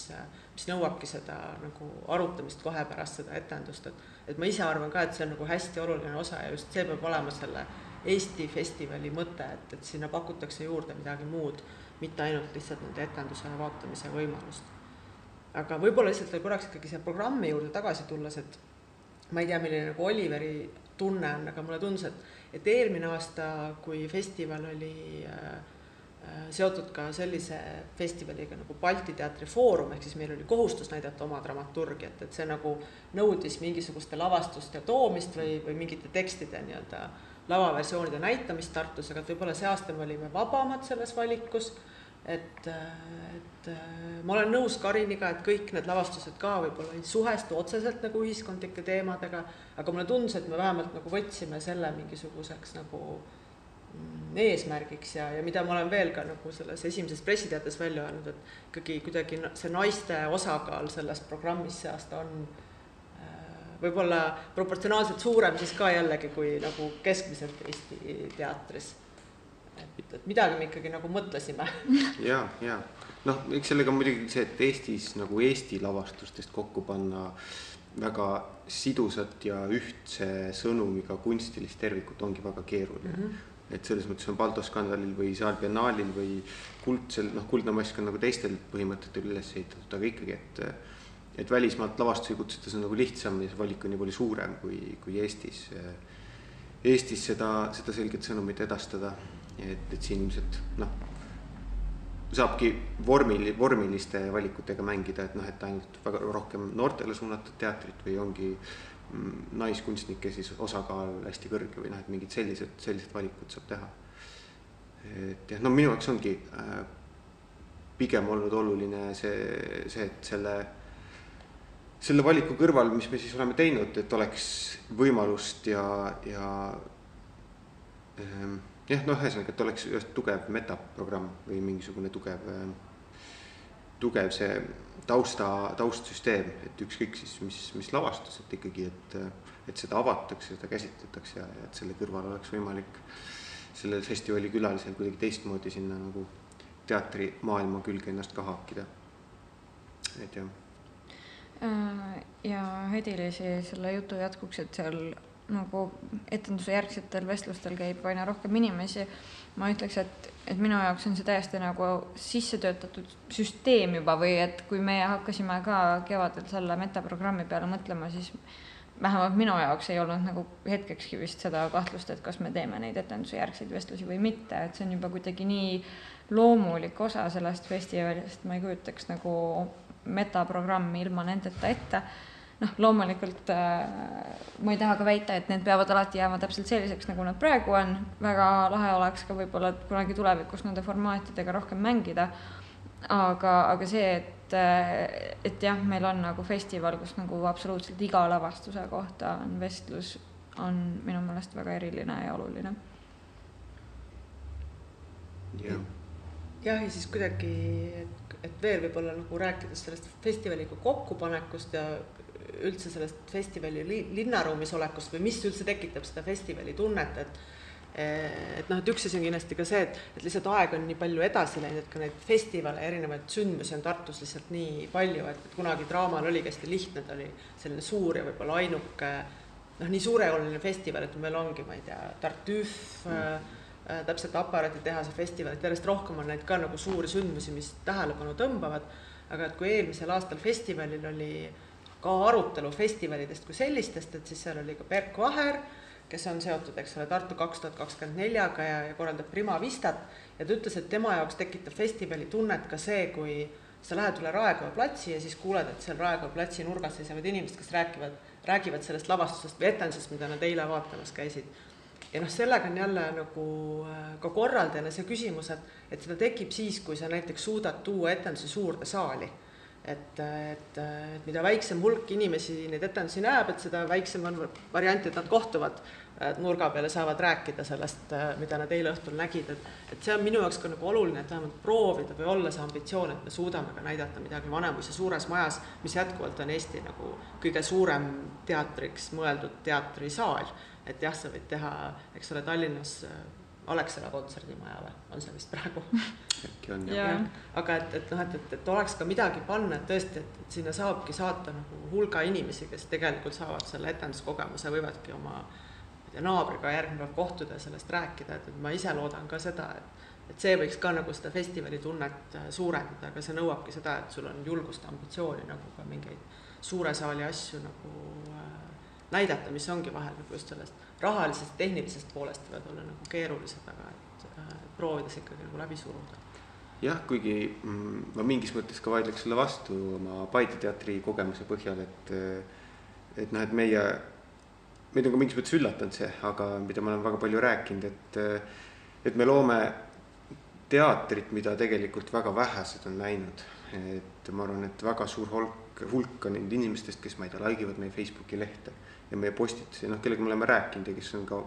mis nõuabki seda nagu arutamist kohe pärast seda etendust, et et ma ise arvan ka, et see on nagu hästi oluline osa ja just see peab olema selle Eesti festivali mõte, et, et sinna pakutakse juurde midagi muud mitte ainult lihtsalt nende etenduse vaatamise võimalust. aga võib-olla lihtsalt veel korraks ikkagi selle programmi juurde tagasi tulles, et ma ei tea, milline nagu Oliveri tunne on, aga mulle tundus, et, et eelmine aasta, kui festival oli äh, äh, seotud ka sellise festivaliga nagu Balti Teatri Foorum, ehk siis meil oli kohustus näidata oma dramaturgiat, et see nagu nõudis mingisuguste lavastuste toomist või, või mingite tekstide nii-öelda lavaversioonide näitamist Tartus, aga et võib-olla see aasta me olime vabamad selles valikus et, et ma olen nõus Kariniga, et kõik need lavastused ka võib-olla ei suhestu otseselt nagu ühiskondlike teemadega, aga mulle tundus, et me vähemalt nagu võtsime selle mingisuguseks nagu mm, eesmärgiks ja, ja mida ma olen veel ka nagu selles esimeses pressiteates välja öelnud, et ikkagi kuidagi see naiste osakaal selles programmis see aasta on võib-olla proportsionaalselt suurem siis ka jällegi kui nagu keskmiselt Eesti teatris. et, et midagi me ikkagi nagu mõtlesime. ja, ja noh, eks sellega muidugi see, et Eestis nagu Eesti lavastustest kokku panna väga sidusat ja ühtse sõnumiga kunstilist tervikut ongi väga keeruline mm. -hmm et selles mõttes on Balto skandalil või Saal Biennaalil või kuldsel, noh, Kuldne mask on nagu teistel põhimõtetel üles ehitatud, aga ikkagi, et et välismaalt lavastusi kutsudes on nagu lihtsam ja see valik on nii palju suurem kui, kui Eestis. Eestis seda, seda selget sõnumit edastada, et, et siin ilmselt noh, saabki vormil, vormiliste valikutega mängida, et noh, et ainult väga rohkem noortele suunatud teatrit või ongi mm, naiskunstnike siis osakaal hästi kõrge või noh, et mingid sellised, sellised valikud saab teha. et jah, no minu jaoks ongi äh, pigem olnud oluline see, see, et selle selle valiku kõrval, mis me siis oleme teinud, et oleks võimalust ja, ja ähm, jah, noh, ühesõnaga, et oleks tugev metaprogramm või mingisugune tugev, ähm, tugev see tausta, taustsüsteem, et ükskõik siis, mis, mis lavastus, et ikkagi, et, et seda avatakse, seda käsitletakse ja, ja et selle kõrval oleks võimalik sellel festivali külalisel kuidagi teistmoodi sinna nagu teatrimaailma külge ennast ka haakida. et jah Äh, ja Hedilisi selle jutu jätkuks, et seal nagu etenduse järgsetel vestlustel käib aina rohkem inimesi. ma ütleks, et, et minu jaoks on see täiesti nagu sisse töötatud süsteem juba või et kui meie hakkasime ka kevadel selle metaprogrammi peale mõtlema, siis vähemalt minu jaoks ei olnud nagu hetkekski vist seda kahtlust, et kas me teeme neid etenduse järgseid vestlusi või mitte, et see on juba kuidagi nii loomulik osa sellest festivalist, ma ei kujutaks nagu metaprogrammi ilma nendeta ette. noh, loomulikult äh, ma ei taha ka väita, et need peavad alati jääma täpselt selliseks, nagu nad praegu on, väga lahe oleks ka võib-olla kunagi tulevikus nende formaatidega rohkem mängida. aga, aga see, et, äh, et jah, meil on nagu festival, kus nagu absoluutselt iga lavastuse kohta on vestlus, on minu meelest väga eriline ja oluline. jah, jah, ja siis kuidagi, et et veel võib-olla nagu rääkides sellest festivaliga kokkupanekust ja üldse sellest festivali linnaruumis olekust või mis üldse tekitab seda festivali tunnet, et et noh, et üks asi on kindlasti ka see, et, et lihtsalt aeg on nii palju edasi läinud, et ka neid festivale, erinevaid sündmusi on Tartus lihtsalt nii palju, et kunagi Draamal oligi hästi lihtne, ta oli selline suur ja võib-olla ainuke noh, nii suurejoonline festival, et meil ongi, ma ei tea, Tartüf mm. Äh, täpselt aparaaditehase festivalid, järjest rohkem on neid ka nagu suuri sündmusi, mis tähelepanu tõmbavad. aga et kui eelmisel aastal festivalil oli ka arutelu festivalidest kui sellistest, et siis seal oli ka Berk Vaher, kes on seotud, eks ole, Tartu kaks tuhat kakskümmend neljaga ja, ja korraldab Prima Vistat ja ta ütles, et tema jaoks tekitab festivali tunnet ka see, kui sa lähed üle Raekoja platsi ja siis kuuled, et seal Raekoja platsi nurgas seisavad inimesed, kes räägivad, räägivad sellest lavastusest või etendusest, mida nad eile vaatamas käisid ja noh, sellega on jälle nagu äh, ka korraldajana see küsimus, et, et seda tekib siis, kui sa näiteks suudad tuua etenduse suurde saali. et, et, et mida väiksem hulk inimesi neid etendusi näeb, et seda väiksem on variant, et nad kohtuvad nurga peal ja saavad rääkida sellest, äh, mida nad eile õhtul nägid, et et see on minu jaoks ka nagu oluline, et vähemalt proovida või olla see ambitsioon, et me suudame ka näidata midagi Vanemuise suures majas, mis jätkuvalt on Eesti nagu kõige suurem teatriks mõeldud teatrisaal et jah, sa võid teha, eks ole, Tallinnas äh, Alexela kontserdimaja või? On see vist praegu? äkki on jah. Ja.. aga et, et noh, et, et, et oleks ka midagi panna, et tõesti, et, et sinna saabki saata nagu hulga inimesi, kes tegelikult saavad selle etenduskogemuse, võivadki oma ma ei tea, naabriga järgmine päev kohtuda ja sellest rääkida, et, et ma ise loodan ka seda, et et see võiks ka nagu seda festivali tunnet äh, suurendada, aga see nõuabki seda, et sul on julgust, ambitsiooni nagu ka mingeid suure saali asju nagu näidata, mis ongi vahel nagu just sellest rahalisest, tehnilisest poolest võivad olla nagu keerulised, aga et äh, proovides ikkagi nagu läbi suruda. jah, kuigi mm, ma mingis mõttes ka vaidleks sulle vastu oma Paide teatri kogemuse põhjal, et et noh, et meie, meid on ka mingis mõttes üllatanud see, aga mida ma olen väga palju rääkinud, et et me loome teatrit, mida tegelikult väga vähesed on näinud, et ma arvan, et väga suur hulk hulk on nendest inimestest, kes ma ei tea, like ivad meie Facebooki lehte ja meie postitusi, noh, kellega me oleme rääkinud ja kes on ka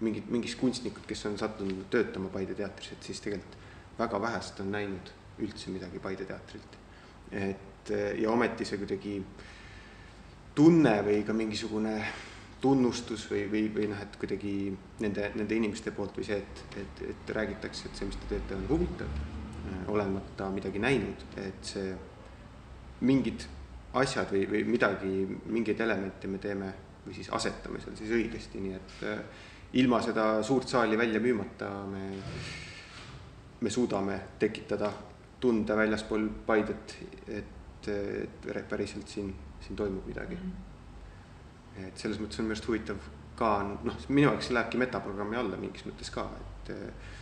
mingid, mingid kunstnikud, kes on sattunud töötama Paide teatris, et siis tegelikult väga vähesed on näinud üldse midagi Paide teatrilt. et ja ometi see kuidagi tunne või ka mingisugune tunnustus või, või, või noh, et kuidagi nende, nende inimeste poolt või see, et, et, et räägitakse, et see, mis te teete, on huvitav, olemata midagi näinud, et see mingid asjad või, või midagi, mingeid elemente me teeme või siis asetame seal siis õigesti, nii et äh, ilma seda suurt saali välja müümata me, me suudame tekitada tunde väljaspool Paidet, et, et päriselt siin, siin toimub midagi. -hmm. et selles mõttes on minu arust huvitav ka noh, minu jaoks lähebki metaprogrammi alla mingis mõttes ka, et,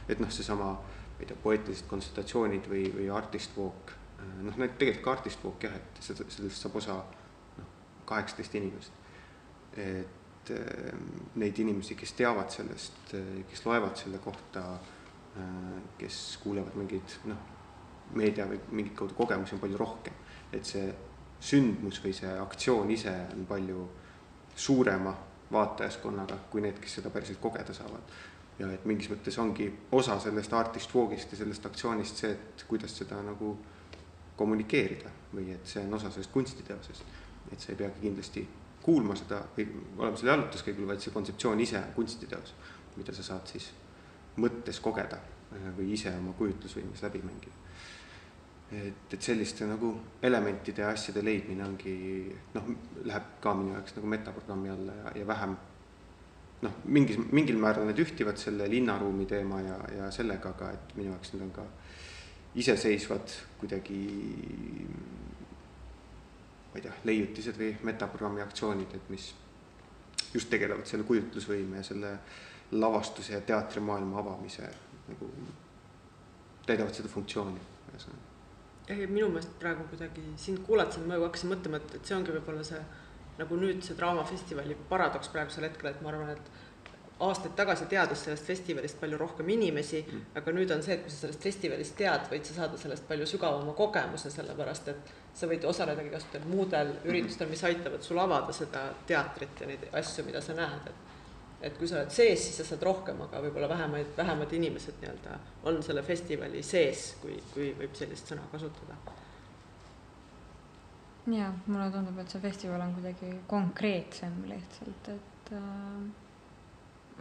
et noh, seesama, ma ei tea, poeetilised konsultatsioonid või, või artist walk, noh, need tegelikult ka artist walk jah, et sellest saab osa noh, kaheksateist inimest et ehm, neid inimesi, kes teavad sellest, kes loevad selle kohta, äh, kes kuulevad mingeid noh, meedia või mingit kaudu kogemusi on palju rohkem. et see sündmus või see aktsioon ise on palju suurema vaatajaskonnaga kui need, kes seda päriselt kogeda saavad. ja et mingis mõttes ongi osa sellest artist walk'ist ja sellest aktsioonist see, et kuidas seda nagu kommunikeerida või et see on osa sellest kunstiteosest. et see ei peagi kindlasti kuulma seda või olema selle jalutuskäigul, vaid see kontseptsioon ise on kunstiteos, mida sa saad siis mõttes kogeda äh, või ise oma kujutlusvõimes läbi mängida. et, et selliste nagu elementide ja asjade leidmine ongi noh, läheb ka minu jaoks nagu metaprogrammi alla ja, ja vähem noh, mingis, mingil määral need ühtivad selle linnaruumi teema ja, ja sellega, aga et minu jaoks need on ka iseseisvad kuidagi ma ei tea, leiutised või metaprogrammi aktsioonid, et mis just tegelevad selle kujutlusvõime ja selle lavastuse ja teatrimaailma avamise nagu, täidavad seda funktsiooni, ühesõnaga. minu meelest praegu kuidagi sind kuulates ma ju hakkasin mõtlema, et, et see ongi võib-olla see nagu nüüd see Draamafestivali paradoks praegusel hetkel, et ma arvan, et aastaid tagasi teadis sellest festivalist palju rohkem inimesi mm., aga nüüd on see, et kui sa sellest festivalist tead, võid sa saada sellest palju sügavama kogemuse, sellepärast et sa võid osaledagi kasutada muudel mm. üritustel, mis aitavad sul avada seda teatrit ja neid asju, mida sa näed, et et kui sa oled sees, siis sa saad rohkem, aga võib-olla vähemaid, vähemad inimesed nii-öelda on selle festivali sees, kui, kui võib sellist sõna kasutada. ja mulle tundub, et see festival on kuidagi konkreetsem lihtsalt, et äh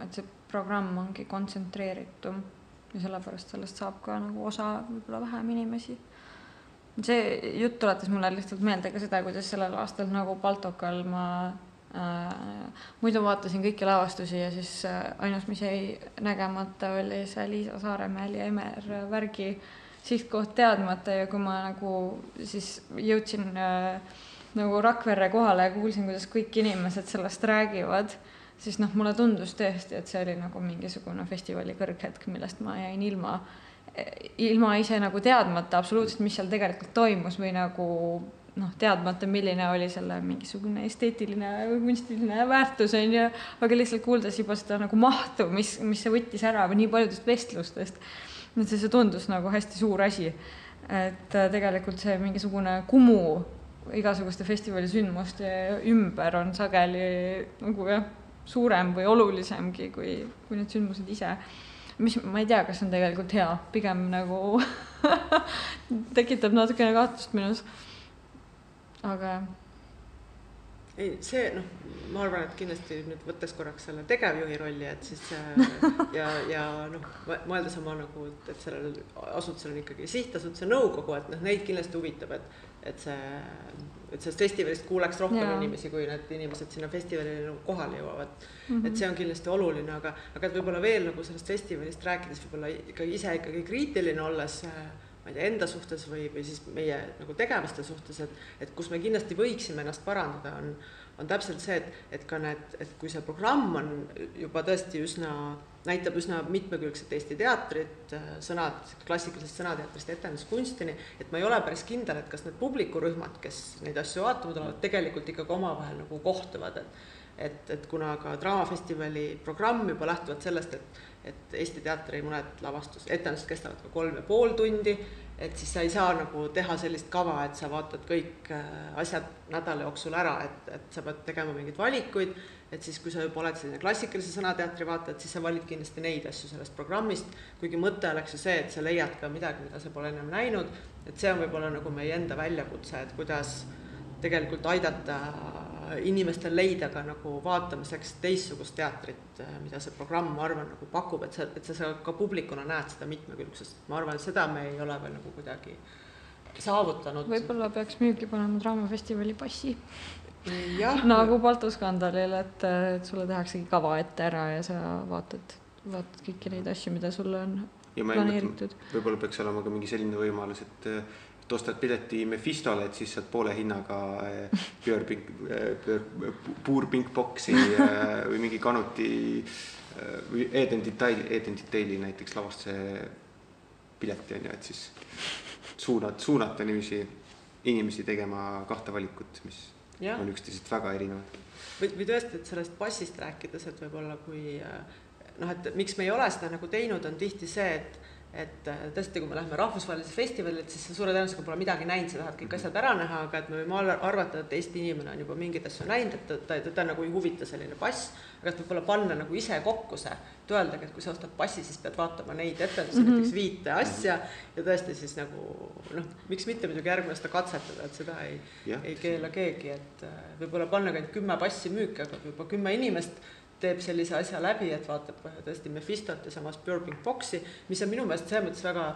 et see programm ongi kontsentreeritum ja sellepärast sellest saab ka nagu osa võib-olla vähem inimesi. see jutt tuletas mulle lihtsalt meelde ka seda, kuidas sellel aastal nagu Baltokal ma äh, muidu vaatasin kõiki lavastusi ja siis äh, ainus, mis jäi nägemata, oli see Liisa Saaremäel ja Emer Värgi sihtkoht teadmata ja kui ma nagu siis jõudsin äh, nagu Rakverre kohale ja kuulsin, kuidas kõik inimesed sellest räägivad siis noh, mulle tundus tõesti, et see oli nagu mingisugune festivali kõrghetk, millest ma jäin ilma, ilma ise nagu teadmata absoluutselt, mis seal tegelikult toimus või nagu noh, teadmata, milline oli selle mingisugune esteetiline või kunstiline väärtus, on ju, aga lihtsalt kuuldes juba seda nagu mahtu, mis, mis see võttis ära nii paljudest vestlustest, et see, see tundus nagu hästi suur asi. et äh, tegelikult see mingisugune Kumu igasuguste festivalisündmuste ümber on sageli nagu jah suurem või olulisemgi kui, kui need sündmused ise. mis, ma ei tea, kas on tegelikult hea, pigem nagu tekitab natukene kahtlust minus. aga jah ei, see noh, ma arvan, et kindlasti nüüd võttes korraks selle tegevjuhi rolli, et siis ja, ja noh, mõeldes oma nagu, et sellel asutusel on ikkagi sihtasutuse nõukogu, et noh, neid kindlasti huvitab, et, et see et sellest festivalist kuuleks rohkem ja. inimesi, kui need inimesed sinna festivalile nagu kohale jõuavad mm. -hmm. et see on kindlasti oluline, aga, aga et võib-olla veel nagu sellest festivalist rääkides võib-olla ikka ise ikkagi kriitiline olles ma ei tea, enda suhtes või, või siis meie nagu tegevuste suhtes, et, et kus me kindlasti võiksime ennast parandada, on, on täpselt see, et, et ka need, et kui see programm on juba tõesti üsna näitab üsna mitmekülgset Eesti teatrit, sõnad klassikalisest sõnateatrist etenduskunstini, et ma ei ole päris kindel, et kas need publikurühmad, kes neid asju vaatama tulevad, tegelikult ikkagi omavahel nagu kohtuvad, et et, et kuna ka Draamafestivali programm juba lähtuvalt sellest, et et Eesti teatri mõned lavastus, etendused kestavad ka kolm ja pool tundi, et siis sa ei saa nagu teha sellist kava, et sa vaatad kõik äh, asjad nädala jooksul ära, et, et sa pead tegema mingeid valikuid, et siis, kui sa juba oled selline klassikalise sõnateatri vaataja, et siis sa valid kindlasti neid asju sellest programmist, kuigi mõte oleks ju see, et sa leiad ka midagi, mida sa pole ennem näinud, et see on võib-olla nagu meie enda väljakutse, et kuidas tegelikult aidata inimestel leida ka nagu vaatamiseks teistsugust teatrit, mida see programm, ma arvan, nagu pakub, et sa, et sa ka publikuna näed seda mitmekülgsust, ma arvan, et seda me ei ole veel nagu kuidagi saavutanud. võib-olla peaks müügi panema Draamafestivali passi. nagu Balto skandalil, et, et sulle tehaksegi kava ette ära ja sa vaatad, vaatad kõiki neid asju, mida sulle on ja planeeritud. võib-olla peaks olema ka mingi selline võimalus, et et ostad pileti Mephistole, et siis saad poole hinnaga pöörpink, pöör, puurpinkboksi või mingi kanuti või Eden Detail, Eden Detaili näiteks lavastuse pileti on ju, et siis suunad, suunata niiviisi inimesi tegema kahte valikut, mis ja. on üksteisest väga erinevad. või, või tõesti, et sellest passist rääkides, et võib-olla kui noh, et miks me ei ole seda nagu teinud, on tihti see, et et äh, tõesti, kui me läheme rahvusvahelisele festivalile, siis sa suure tõenäosusega pole midagi näinud, sa tahad kõik asjad ära näha, aga et me võime arvata, et Eesti inimene on juba mingeid asju näinud, et ta, ta, teda nagu ei huvita selline pass, aga et võib-olla panna nagu ise kokku see, et öeldagi, et kui sa ostad passi, siis pead vaatama neid etendusi mm, -hmm. näiteks viite asja ja tõesti siis nagu noh, miks mitte muidugi järgmine aasta katsetada, et seda ei, ei keela keegi, et äh, võib-olla panna ka ainult kümme passi müüki, aga juba kümme inimest teeb sellise asja läbi, et vaatab tõesti Mephistot ja samas Pure Boxi, mis on minu meelest selles mõttes väga,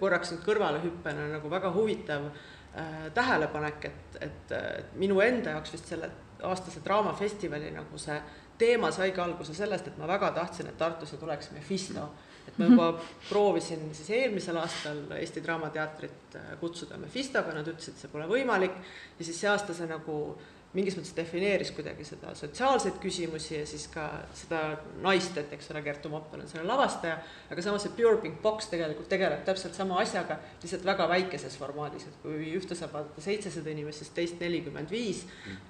korraks nüüd kõrvalehüppena nagu väga huvitav äh, tähelepanek, et, et, et minu enda jaoks vist selle aastase draamafestivali nagu see teema saigi alguse sellest, et ma väga tahtsin, et Tartusse tuleks Mephisto. et ma juba proovisin siis eelmisel aastal Eesti Draamateatrit äh, kutsuda Mephistoga, nad ütlesid, see pole võimalik ja siis see aasta see nagu mingis mõttes defineeris kuidagi seda sotsiaalseid küsimusi ja siis ka seda naist, et eks ole, Kertu Moppel on selle lavastaja, aga samas see Pure Pink Box tegelikult tegeleb täpselt sama asjaga, lihtsalt väga väikeses formaadis, et kui ühte saab vaadata seitsesada inimest, siis teist nelikümmend viis,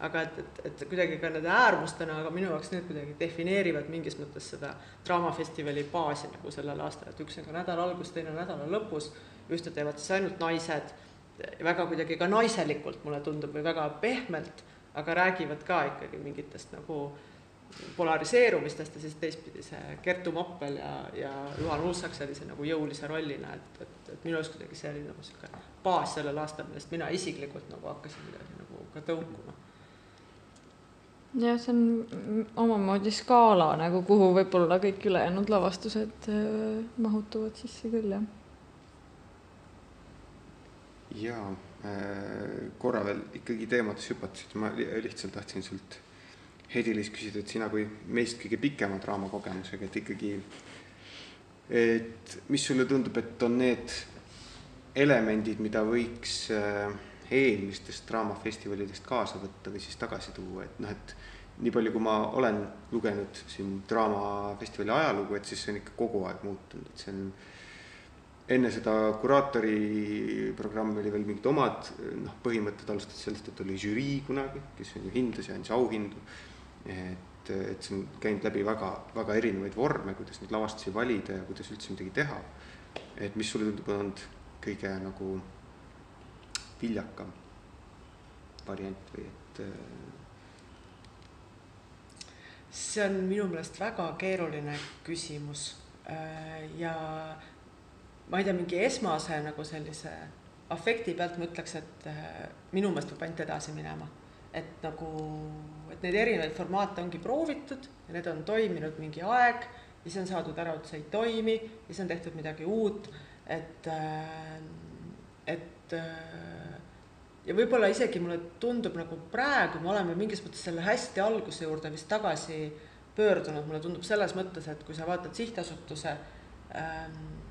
aga et, et, et kuidagi ka nende äärmustena, aga minu jaoks need kuidagi defineerivad mingis mõttes seda draamafestivali baasi nagu sellel aastal, et üks on ka nädala algus, teine nädala lõpus, ühte teevad siis ainult naised, väga kuidagi ka naiselikult, mulle tundub, või väga pehmelt aga räägivad ka ikkagi mingitest nagu polariseerumistest ja siis teistpidi see Kertu Moppel ja, ja Juhan Uussak sellise nagu jõulise rollina, et, et, et minu arust kuidagi see oli nagu niisugune baas sellel aastal, millest mina isiklikult nagu hakkasin midagi nagu ka tõukuma. jah, see on omamoodi skaala nagu, kuhu võib-olla kõik ülejäänud lavastused äh, mahutuvad sisse küll, jah. jaa korra veel ikkagi teemades hüpates, et ma lihtsalt tahtsin sult, Hedi-Liis, küsida, et sina kui meist kõige pikema draamakogemusega, et ikkagi, et mis sulle tundub, et on need elemendid, mida võiks äh, eelmistest draamafestivalidest kaasa võtta või siis tagasi tuua, et noh, et nii palju, kui ma olen lugenud siin draamafestivali ajalugu, et siis see on ikka kogu aeg muutunud, et see on enne seda kuraatori programmi oli veel mingid omad noh, põhimõtted, alustati sellest, et oli žürii kunagi, kes on ju hindas ja andis auhindu. et, et see on käinud läbi väga, väga erinevaid vorme, kuidas neid lavastusi valida ja kuidas üldse midagi teha. et mis sulle tundub, on olnud kõige nagu viljakam variant või et see on minu meelest väga keeruline küsimus äh, ja ma ei tea, mingi esmase nagu sellise afekti pealt ma ütleks, et äh, minu meelest peab ainult edasi minema. et nagu, et neid erinevaid formaate ongi proovitud ja need on toiminud mingi aeg ja siis on saadud ära, et see ei toimi ja siis on tehtud midagi uut, et, äh, et äh, ja võib-olla isegi mulle tundub nagu praegu me oleme mingis mõttes selle hästi alguse juurde vist tagasi pöördunud, mulle tundub selles mõttes, et kui sa vaatad sihtasutuse ähm,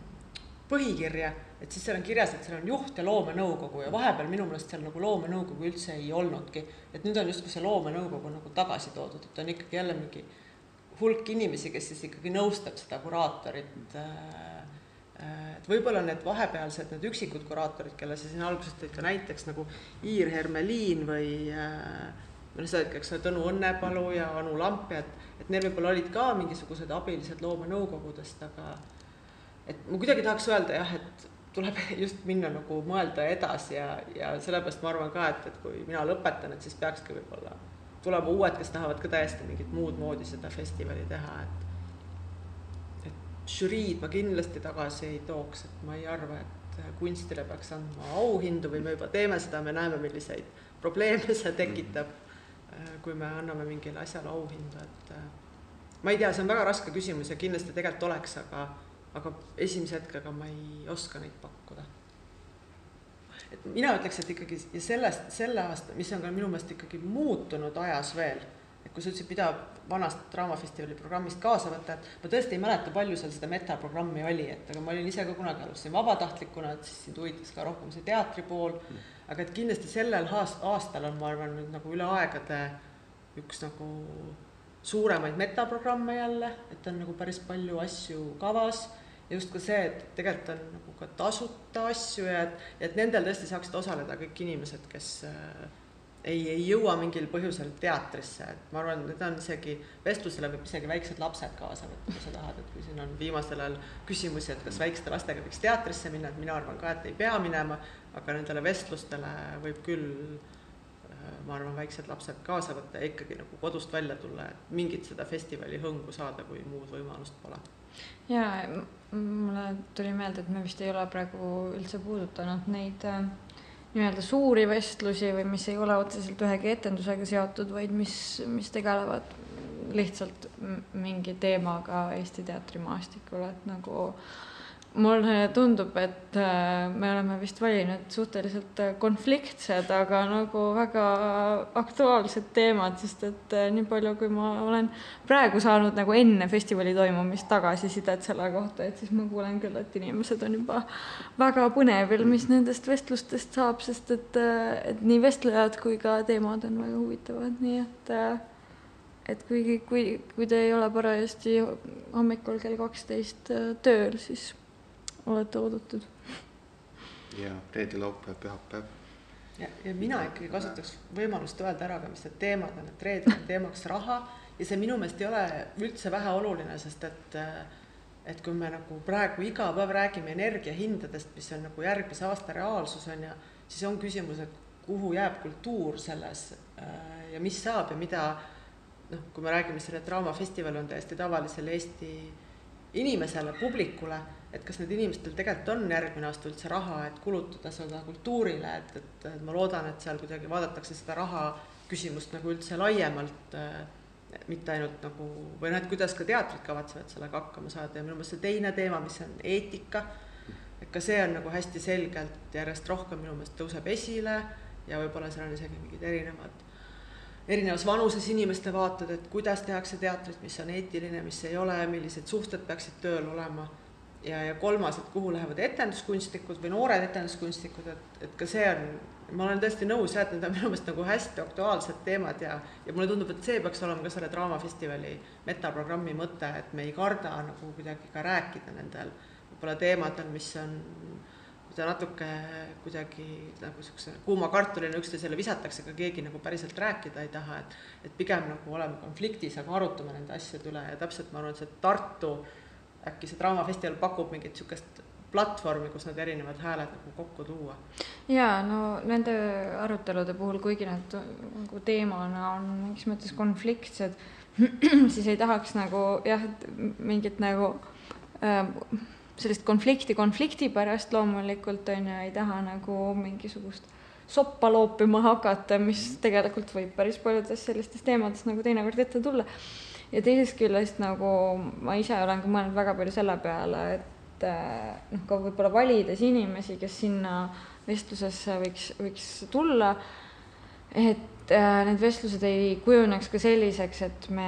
põhikirja, et siis seal on kirjas, et seal on juht ja loomenõukogu ja vahepeal minu meelest seal nagu loomenõukogu üldse ei olnudki. et nüüd on justkui see loomenõukogu nagu tagasi toodud, et on ikkagi jälle mingi hulk inimesi, kes siis ikkagi nõustab seda kuraatorit äh, et võib-olla need vahepealsed, need üksikud kuraatorid, kelle sa siin alguses tõid ka näiteks nagu Iir Hermeliin või, äh, või noh, sa oled, eks ole, Tõnu Õnnepalu ja Anu Lamp et, et neil võib-olla olid ka mingisugused abilised loomenõukogudest, aga et ma kuidagi tahaks öelda jah, et tuleb just minna nagu mõelda edasi ja, ja sellepärast ma arvan ka, et, et kui mina lõpetan, et siis peakski võib-olla tulema uued, kes tahavad ka täiesti mingit muud moodi seda festivali teha, et et žüriid ma kindlasti tagasi ei tooks, et ma ei arva, et kunstile peaks andma auhindu või me juba teeme seda, me näeme, milliseid probleeme see tekitab, kui me anname mingile asjale auhindu, et ma ei tea, see on väga raske küsimus ja kindlasti tegelikult oleks, aga aga esimese hetkega ma ei oska neid pakkuda. et mina ütleks, et ikkagi ja sellest, selle aasta, mis on ka minu meelest ikkagi muutunud ajas veel, et kui sa ütlesid, mida vanast Draamafestivali programmist kaasa võtta, et ma tõesti ei mäleta, palju seal seda metaprogrammi oli, et aga ma olin ise ka kunagi alustasin vabatahtlikuna, et siis sind huvitas ka rohkem see teatri pool, aga et kindlasti sellel aastal on, ma arvan, nüüd nagu üle aegade üks nagu suuremaid metaprogramme jälle, et on nagu päris palju asju kavas ja just ka see, et tegelikult on nagu ka tasuta asju ja et, et nendel tõesti saaksid osaleda kõik inimesed, kes äh, ei, ei jõua mingil põhjusel teatrisse, et ma arvan, need on isegi, vestlusele võib isegi väiksed lapsed kaasa võtta, kui sa tahad, et kui siin on viimasel ajal küsimusi, et kas väikeste lastega võiks teatrisse minna, et mina arvan ka, et ei pea minema, aga nendele vestlustele võib küll äh, ma arvan, väiksed lapsed kaasa võtta ja ikkagi nagu kodust välja tulla, et mingit seda festivali hõngu saada, kui muud võimalust pole. Jaa, mulle tuli meelde, et me vist ei ole praegu üldse puudutanud neid äh, nii-öelda suuri vestlusi või mis ei ole otseselt ühegi etendusega seotud, vaid mis, mis tegelevad lihtsalt mingi teemaga Eesti teatrimaastikul, et nagu äh, mulle tundub, et äh, me oleme vist valinud suhteliselt äh, konfliktsed, aga nagu väga aktuaalsed teemad, sest et äh, nii palju, kui ma olen praegu saanud nagu enne festivali toimumist tagasisidet selle kohta, et siis ma kuulen küll, et inimesed on juba väga põnevil, mis nendest vestlustest saab, sest et, et nii vestlejad kui ka teemad on väga huvitavad, nii et et kuigi, kui, kui te ei ole parajasti hommikul kell kaksteist tööl, siis olete oodatud. ja reede, laupäev, pühapäev. ja, ja mina ikkagi kasutaks võimalust öelda ära ka, mis need teemad on, et reedel on teemaks raha ja see minu meelest ei ole üldse väheoluline, sest et et kui me nagu praegu iga päev räägime energiahindadest, mis on nagu järgmise aasta reaalsus on ju, siis on küsimus, et kuhu jääb kultuur selles ja mis saab ja mida noh, kui me räägime selle draamafestival on täiesti tavalisele Eesti inimesele, publikule et kas need inimestel tegelikult on järgmine aasta üldse raha, et kulutada seda kultuurile, et, et, et ma loodan, et seal kuidagi vaadatakse seda raha küsimust nagu üldse laiemalt, mitte ainult nagu, või noh, et kuidas ka teatrid kavatsevad sellega hakkama saada. Ja minu meelest see teine teema, mis on eetika, et ka see on nagu hästi selgelt järjest rohkem minu meelest tõuseb esile ja võib-olla seal on isegi mingid erinevad erinevas vanuses inimeste vaated, et kuidas tehakse teatrit, mis on eetiline, mis ei ole, millised suhted peaksid tööl olema. Ja, ja kolmas, et kuhu lähevad etenduskunstnikud või noored etenduskunstnikud, et, et ka see on, ma olen tõesti nõus jah, et need on minu meelest nagu hästi aktuaalsed teemad ja, ja mulle tundub, et see peaks olema ka selle Draamafestivali metaprogrammi mõte, et me ei karda nagu kuidagi ka rääkida nendel võib-olla teemadel, mis on mida natuke kuidagi nagu niisuguse kuuma kartulina üksteisele visatakse, aga keegi nagu päriselt rääkida ei taha, et et pigem nagu oleme konfliktis, aga arutame nende asjade üle ja täpselt ma arvan, et see Tartu äkki see Draamafestival pakub mingit niisugust platvormi, kus need erinevad hääled nagu kokku tuua? jaa, no nende arutelude puhul, kuigi nad nagu teemana on mingis mõttes konfliktsed, siis ei tahaks nagu jah, mingit nagu äh, sellist konflikti konflikti pärast loomulikult on ju, ei taha nagu mingisugust soppa loopima hakata, mis tegelikult võib päris paljudes sellistes teemades nagu teinekord ette tulla. Ja teisest küljest nagu ma ise olen ka mõelnud väga palju selle peale, et eh, noh, ka võib-olla valides inimesi, kes sinna vestlusesse võiks, võiks tulla, et need vestlused ei kujuneks ka selliseks, et me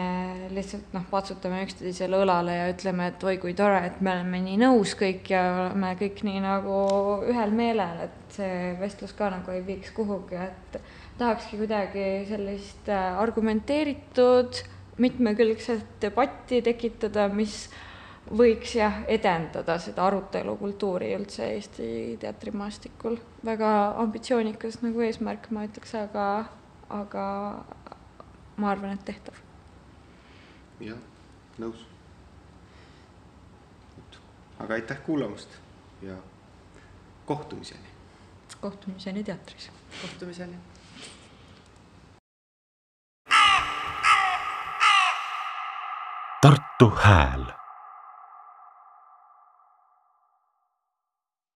lihtsalt noh, patsutame üksteisele õlale ja ütleme, et oi kui tore, et me oleme nii nõus kõik ja oleme kõik nii nagu ühel meelel, et see vestlus ka nagu ei viiks kuhugi, et tahakski kuidagi sellist äh, argumenteeritud mitmekülgset debatti tekitada, mis võiks jah, edendada seda arutelukultuuri üldse Eesti teatrimaastikul. väga ambitsioonikas nagu eesmärk, ma ütleks, aga, aga ma arvan, et tehtav. jah, nõus. aga aitäh kuulamast ja kohtumiseni. kohtumiseni teatris. kohtumiseni. Tartu Hääl